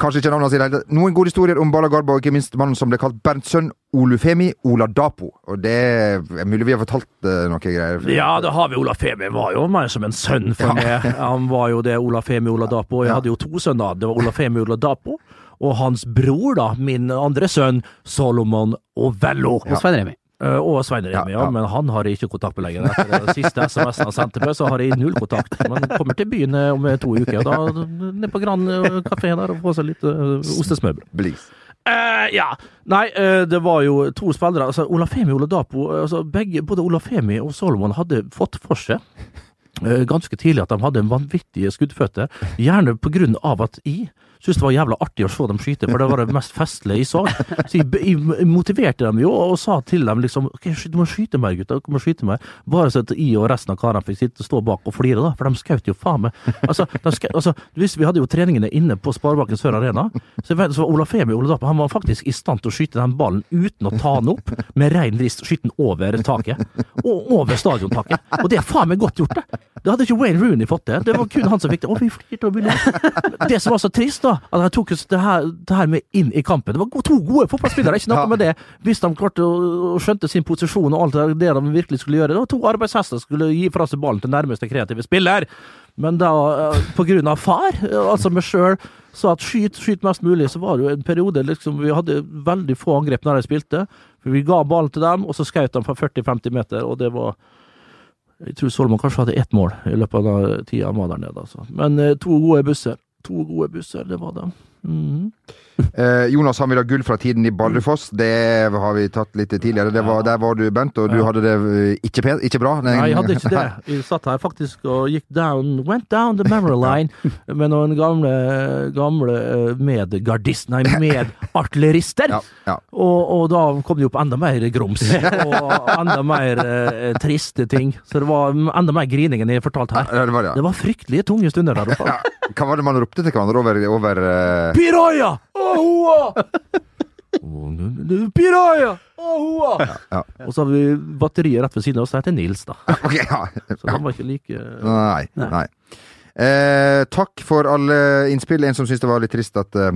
Kanskje ikke navnet hans i det hele tatt. Noen gode historier om Bala Garba, og ikke minst mannen som ble kalt Bernts sønn, Olufemi Oladapo. Og det er mulig vi har fortalt noen noe greier. Ja, det har vi. Olafemi var jo mer som en sønn for meg. Han var jo det, Olafemi Oladapo. Jeg Ja. hadde jo to sønner. Det var Olafemi Oladapo og hans bror, da, min andre sønn, Solomon Ovello. Og Svein Remi. Uh, Og Svein Remi, ja, Ja, ja. men han har jeg ikke kontakt med lenger. Etter den siste SMS-en han sendte meg, så har jeg null kontakt. Men kommer til byen eh, om to uker. og Da ned på Grand eh, kafé der og få seg litt uh, ostesmørbrød. Eh, ja. Nei, uh, det var jo to spillere. Altså, Olafemi og Oladapo altså, begge, Både Olafemi og Solomon hadde fått for seg ganske tidlig at de hadde vanvittige skuddføtter. Gjerne på grunn av at jeg syntes det var jævla artig å se dem skyte, for det var det mest festlige jeg så. Så jeg, jeg motiverte dem jo, og sa til dem liksom ok, du må skyte mer, gutter. Du må skyte mer. Bare så at jeg og resten av karene fikk sitte stå bak og flire, da, for de skjøt jo faen meg. Altså, skjøt, altså, vi hadde jo treningene inne på Sparebanken Sør Arena, så, vet, så var Olafemi Oladapo han var faktisk i stand til å skyte den ballen uten å ta den opp, med rein rist, skyte den over taket. Og over stadiontaket. Og det er faen meg godt gjort, det. Det hadde ikke Wayne Rooney fått det. Det var kun han som fikk det. Å, vi flirte og vi lo. Det som var så trist, da, at de tok det her, det her med inn i kampen. Det var to gode fotballspillere, ikke noe Ja. med det. Hvis de klarte å skjønte sin posisjon og alt det de virkelig skulle gjøre. Det var to arbeidshester som skulle gi fra seg ballen til nærmeste kreative spiller. Men da, eh, på grunn av far, eh, altså meg sjøl, sa at skyt, skyt mest mulig, så var det jo en periode liksom vi hadde veldig få angrep når de spilte. Vi ga ballen til dem, og så skjøt de fra 40-50 meter, og det var Jeg tror Solomon kanskje hadde ett mål i løpet av tida han var der nede, altså. Men eh, to gode busser. To gode busser, det var det. Mhm. Eh, Jonas han vil ha gull fra tiden i Ballefoss. Det har vi tatt litt tidligere. Det var, der var du, Bent, og du hadde det eh, ikke, pen, ikke bra. Nei, jeg hadde ikke det. Jeg satt her faktisk og gikk down, went down the memory line med noen gamle, gamle eh, medgardist, nei, medartillerister. Ja, ja. Og, og da kom det opp enda mer grums, og enda mer eh, triste ting. Så det var enda mer grining enn jeg fortalte her. Ja, det var det, Det var fryktelige tunge stunder der oppe. Hva var det man ropte til hverandre over, over eh, Piraya! Ahoa! Piraya! Ahoa! ja. Og så har vi batteriet rett ved siden av oss, som heter Nils, da. Ok, ja. Så han var ikke like Nei. nei. Eh, takk for alle innspill. En som syntes det var litt trist at, eh,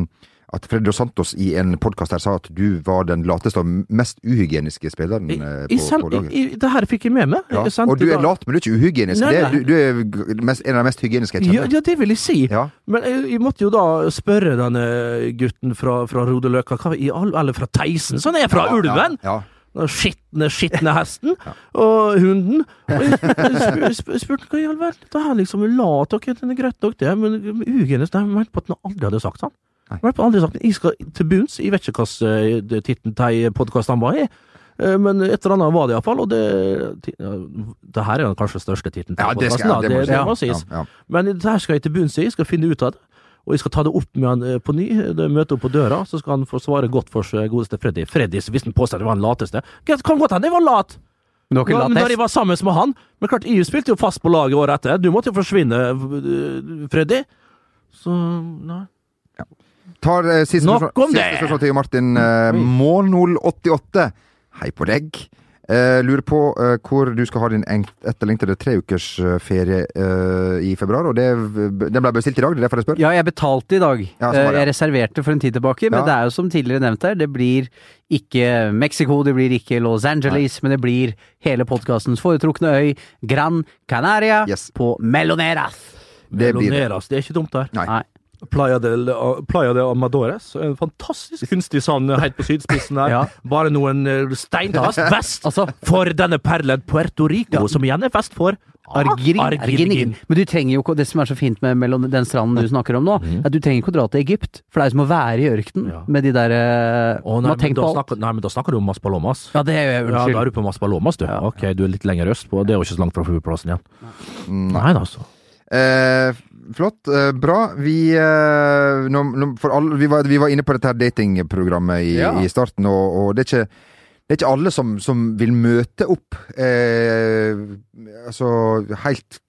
at Fredro Santos i en podkast her sa at du var den lateste og mest uhygieniske spilleren eh, I, på, send, på laget. i, det her fikk jeg med meg. Ja. Sant, Og du er da- lat, men du er ikke uhygienisk. Nei, Det, nei. du, du er mest, en av de mest hygieniske jeg Ja, kjenner. ja, det vil jeg si. Ja. Men jeg, jeg måtte jo da spørre denne gutten fra, fra Rodeløkka, hva i all, eller fra Theisen, som er fra Ja, ulven! Ja, Den skitne, skitne hesten og hunden. Og jeg, jeg spur, spur, spurte hva i all verden det her liksom lat, ok, den er greit nok det, men uhygienisk, det har jeg mente på at han aldri hadde sagt sånn. Jeg mente på aldri sagt, jeg skal til bunns, jeg vet ikke hvilken titten til podkast han var i. eh, Men et eller annet var det iallfall, og det Det her er jo kanskje største titten til Ja, det skal- jeg, det, det det, må må si. sies. Ja, ja. Men det her skal jeg til bunns i, jeg skal finne ut av det. Og jeg skal ta det opp med han eh, på ny. møte opp på døra, så skal han få svare godt for seg, godeste Freddy. Freddy, hvis han påstår det var den lateste. det Kan godt hende jeg var lat! Men du Ja, men da jeg var sammen med han Men klart, EU spilte jo fast på laget året etter. Du måtte jo forsvinne, eh, Freddy. Så nei. Tar eh, siste Nok spørsmål, om det! siste spørsmål til Martin eh, Månol88. Hei på deg. Eh, lurer på eh, hvor du skal ha din eng- etterlengtede treukersferie eh, i februar. Og det, den ble bestilt i dag, det er derfor jeg spør. Ja, jeg betalte i dag. Ja, sånn var det. Eh, jeg reserverte for en tid tilbake, men Ja. det er jo som tidligere nevnt her, det blir ikke Mexico, det blir ikke Los Angeles, men det blir hele podkastens foretrukne øy, Gran Canaria, Yes. på Meloneras. Det blir det. Meloneras, det er ikke dumt der. Nei. Nei. Playa del, Playa del Amadores. En fantastisk kunstig sand helt på sydspissen der. Ja. Bare noen eh, steinkast vest Altså- for denne perlen Puerto Rico, som igjen er vest for Arginin. Arginin. Arginin. Men du trenger jo ikke, det som er så fint med mellom den stranden du snakker om nå, mm. at du trenger ikke å dra til Egypt, for det er som å være i ørkenen. Ja. med de der oh, nei, har men tenkt da på alt. snakker, nei, men da snakker du om Maspalomas. Ja, det er jo Ja, da er du på Maspalomas, du. Ja. Ok, du er litt lenger øst på. Det er jo ikke så langt fra flyplassen igjen. Mm, Nei da, altså. Eh, flott. Eh, bra. Vi, eh, nå, nå, alle, vi, var, vi var inne på dette her datingprogrammet i, Ja. i starten, og, og det, er ikke, det er ikke alle som, som vil møte opp eh, altså helt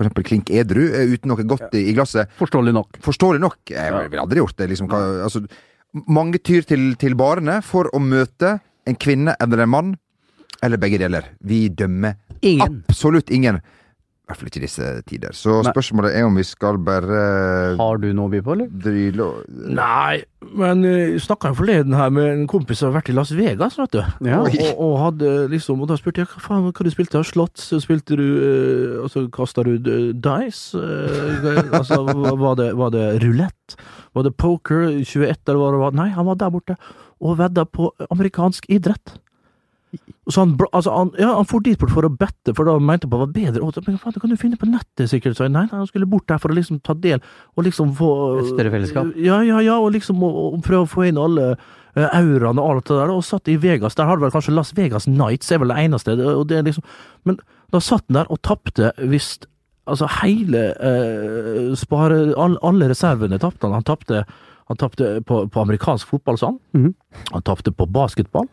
eksempel klink edru, eh, uten noe godt i, i glasset. Forståelig nok. Forståelig nok. Jeg ville aldri gjort det. Liksom, hva, altså, mange tyr til, til barene for å møte en kvinne eller en mann, eller begge deler. Vi dømmer Ingen. absolutt ingen. Hvert fall ikke i disse tider. Så Nei. spørsmålet er om vi skal bare Har du noe å by på, eller? dryle og Nei, men eh, jeg snakka forleden her med en kompis som har vært i Las Vegas, vet du. Ja. Og, og, og hadde liksom Og da spurte jeg hva faen hva du spilte. Slott? slotts? spilte du eh, Og så kasta du dice? eh, altså, var det, var det rulett? Var det poker? 21, eller hva det var? Nei, han var der borte og vedda på amerikansk idrett. Så han, altså han, ja, han for dit bort for å bette, for da mente han på det var bedre. Og, men faen, det kan du finne på nettet, sikkert. Så jeg, nei, nei, han skulle bort der for å liksom ta del, og liksom få Et større fellesskap. Ja, ja, ja, og liksom og, og prøve å få inn alle uh, auraene og alt det der, og satt i Vegas. Der har det vel kanskje Las Vegas Nights, er vel det eneste. Og det liksom, men da satt han der og tapte visst Altså hele eh, spare all, Alle reservene tapte han. Han tapte på, på amerikansk fotball, sa han. Mhm. Han tapte på basketball,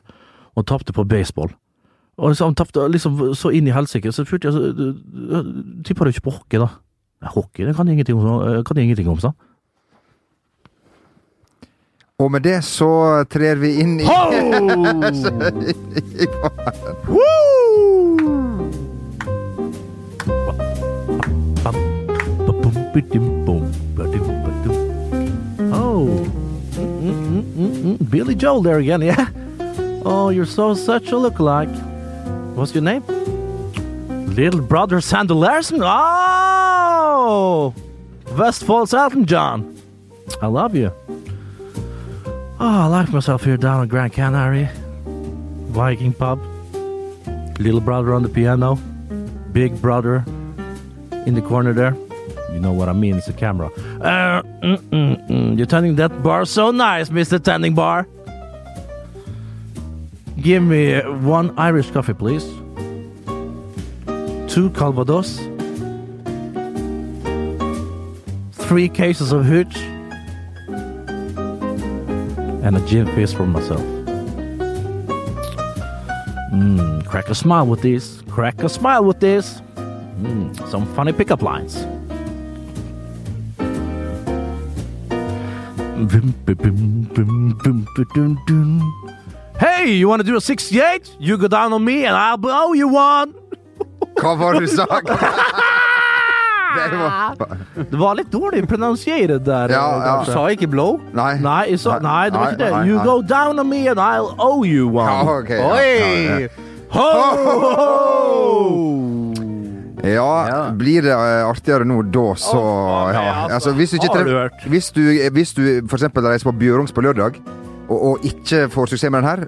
og han tapte på baseball. Og liksom, han tapte liksom så inn i helsike, så spurte jeg så, Tipper du ikke på hockey, da? Nei, hockey det kan jeg ingenting om, eh, kan jeg ingenting om, sa. Og med det så trer vi inn i Oh, Mm, mm, mm, mm. Billy Joel there again, yeah. Oh, you're so such a lookalike. What's your name? Little brother Sander Larson. Oh, Westfall's Elton John. I love you. Oh, I like myself here down in Grand Canary. Viking pub. Little brother on the piano. Big brother in the corner there. You know what I mean, it's a camera. Uh, mm, mm, mm. You're turning that bar so nice, Mr. Tending Bar. Give me one Irish coffee, please. Two Calvados. Three cases of hooch. And a gin fizz for myself. Mmm, crack a smile with this. Crack a smile with this. Mm, some funny pickup lines. Hey, you wanna do a 68? You go down on me and I'll blow you one. Hva var det du sa? Det var, Det var litt dårlig pronunciated der. Ja, eh, ja. Du Sa ikke blow? nei. Nei, sa, nei, det var ikke det. Nei, nei, You go down on me and I'll owe you one. Ja, ok, ja, ja, ja. Ho, ho, Ja, blir det eh, artigere nå da, så ja. altså. altså, hvis, du ikke treffer- hvis, du, hvis du eksempel reiser på Bjørungs på lørdag, og, og ikke får suksess med den her,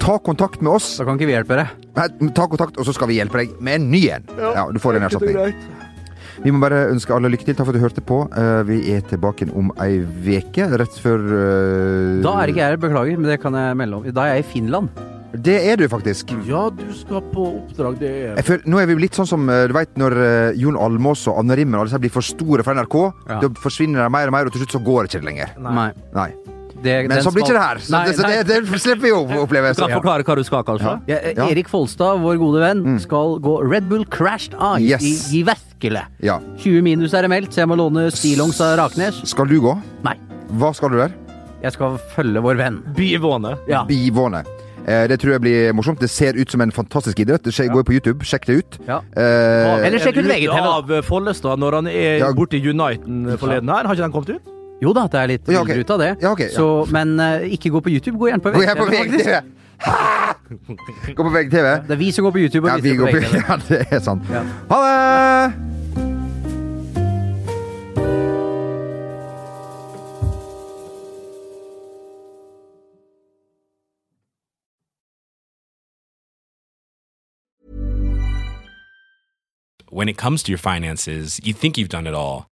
ta kontakt med oss. Da kan ikke vi hjelpe deg. Nei, Ta kontakt, og så skal vi hjelpe deg med en ny en. Ja, du får en erstatning. Vi må bare ønske alle lykke til. Takk for at du hørte på. Eh, Vi er tilbake om ei veke, rett før uh... Da er ikke jeg her, beklager, men det kan jeg melde om. Da er jeg i Finland. Det er du faktisk. Ja, du skal på oppdrag, det er Jeg føler, nå er vi litt sånn som eh, du vet, når Jon Almås og Anne Rimmen og alle disse blir for store for NRK. Ja. Da forsvinner de mer og mer, og til slutt så går det ikke lenger. Nei. Nei. Det, Men den så blir ikke det her. Så, Nei, det, så nei. det, det slipper vi å oppleve. Du kan forklare hva du skal, kanskje? Ja, Ja. Erik Folstad, vår gode venn, skal gå Red Bull Crashed Ice Yes. i, i Verkele. Ja. 20 minus er det meldt, så jeg må låne stillongs av Raknes. Skal du gå? Nei, Hva skal du der? jeg skal følge vår venn. Bivåne. Ja. Bivåne. Eh, det tror jeg blir morsomt. Det ser ut som en fantastisk idrett. Gå på YouTube, sjekk det ut. Ja. Eh, Eller sjekk ut VGTV, av Follestad når han er Ja. borte i Uniten forleden her. Har ikke den kommet ut? Jo da, det er litt Ja, okay. bilder ut av det. Ja, okay, ja. Så, men uh, ikke gå på YouTube, gå gjerne på Gå her på VGTV. VGTV! Gå på VGTV. Det er vi som går på YouTube og Ja, vi går på på VGTV. Ja, det er sant. Ja. Ha det! when it comes to your finances, you think you've done it all.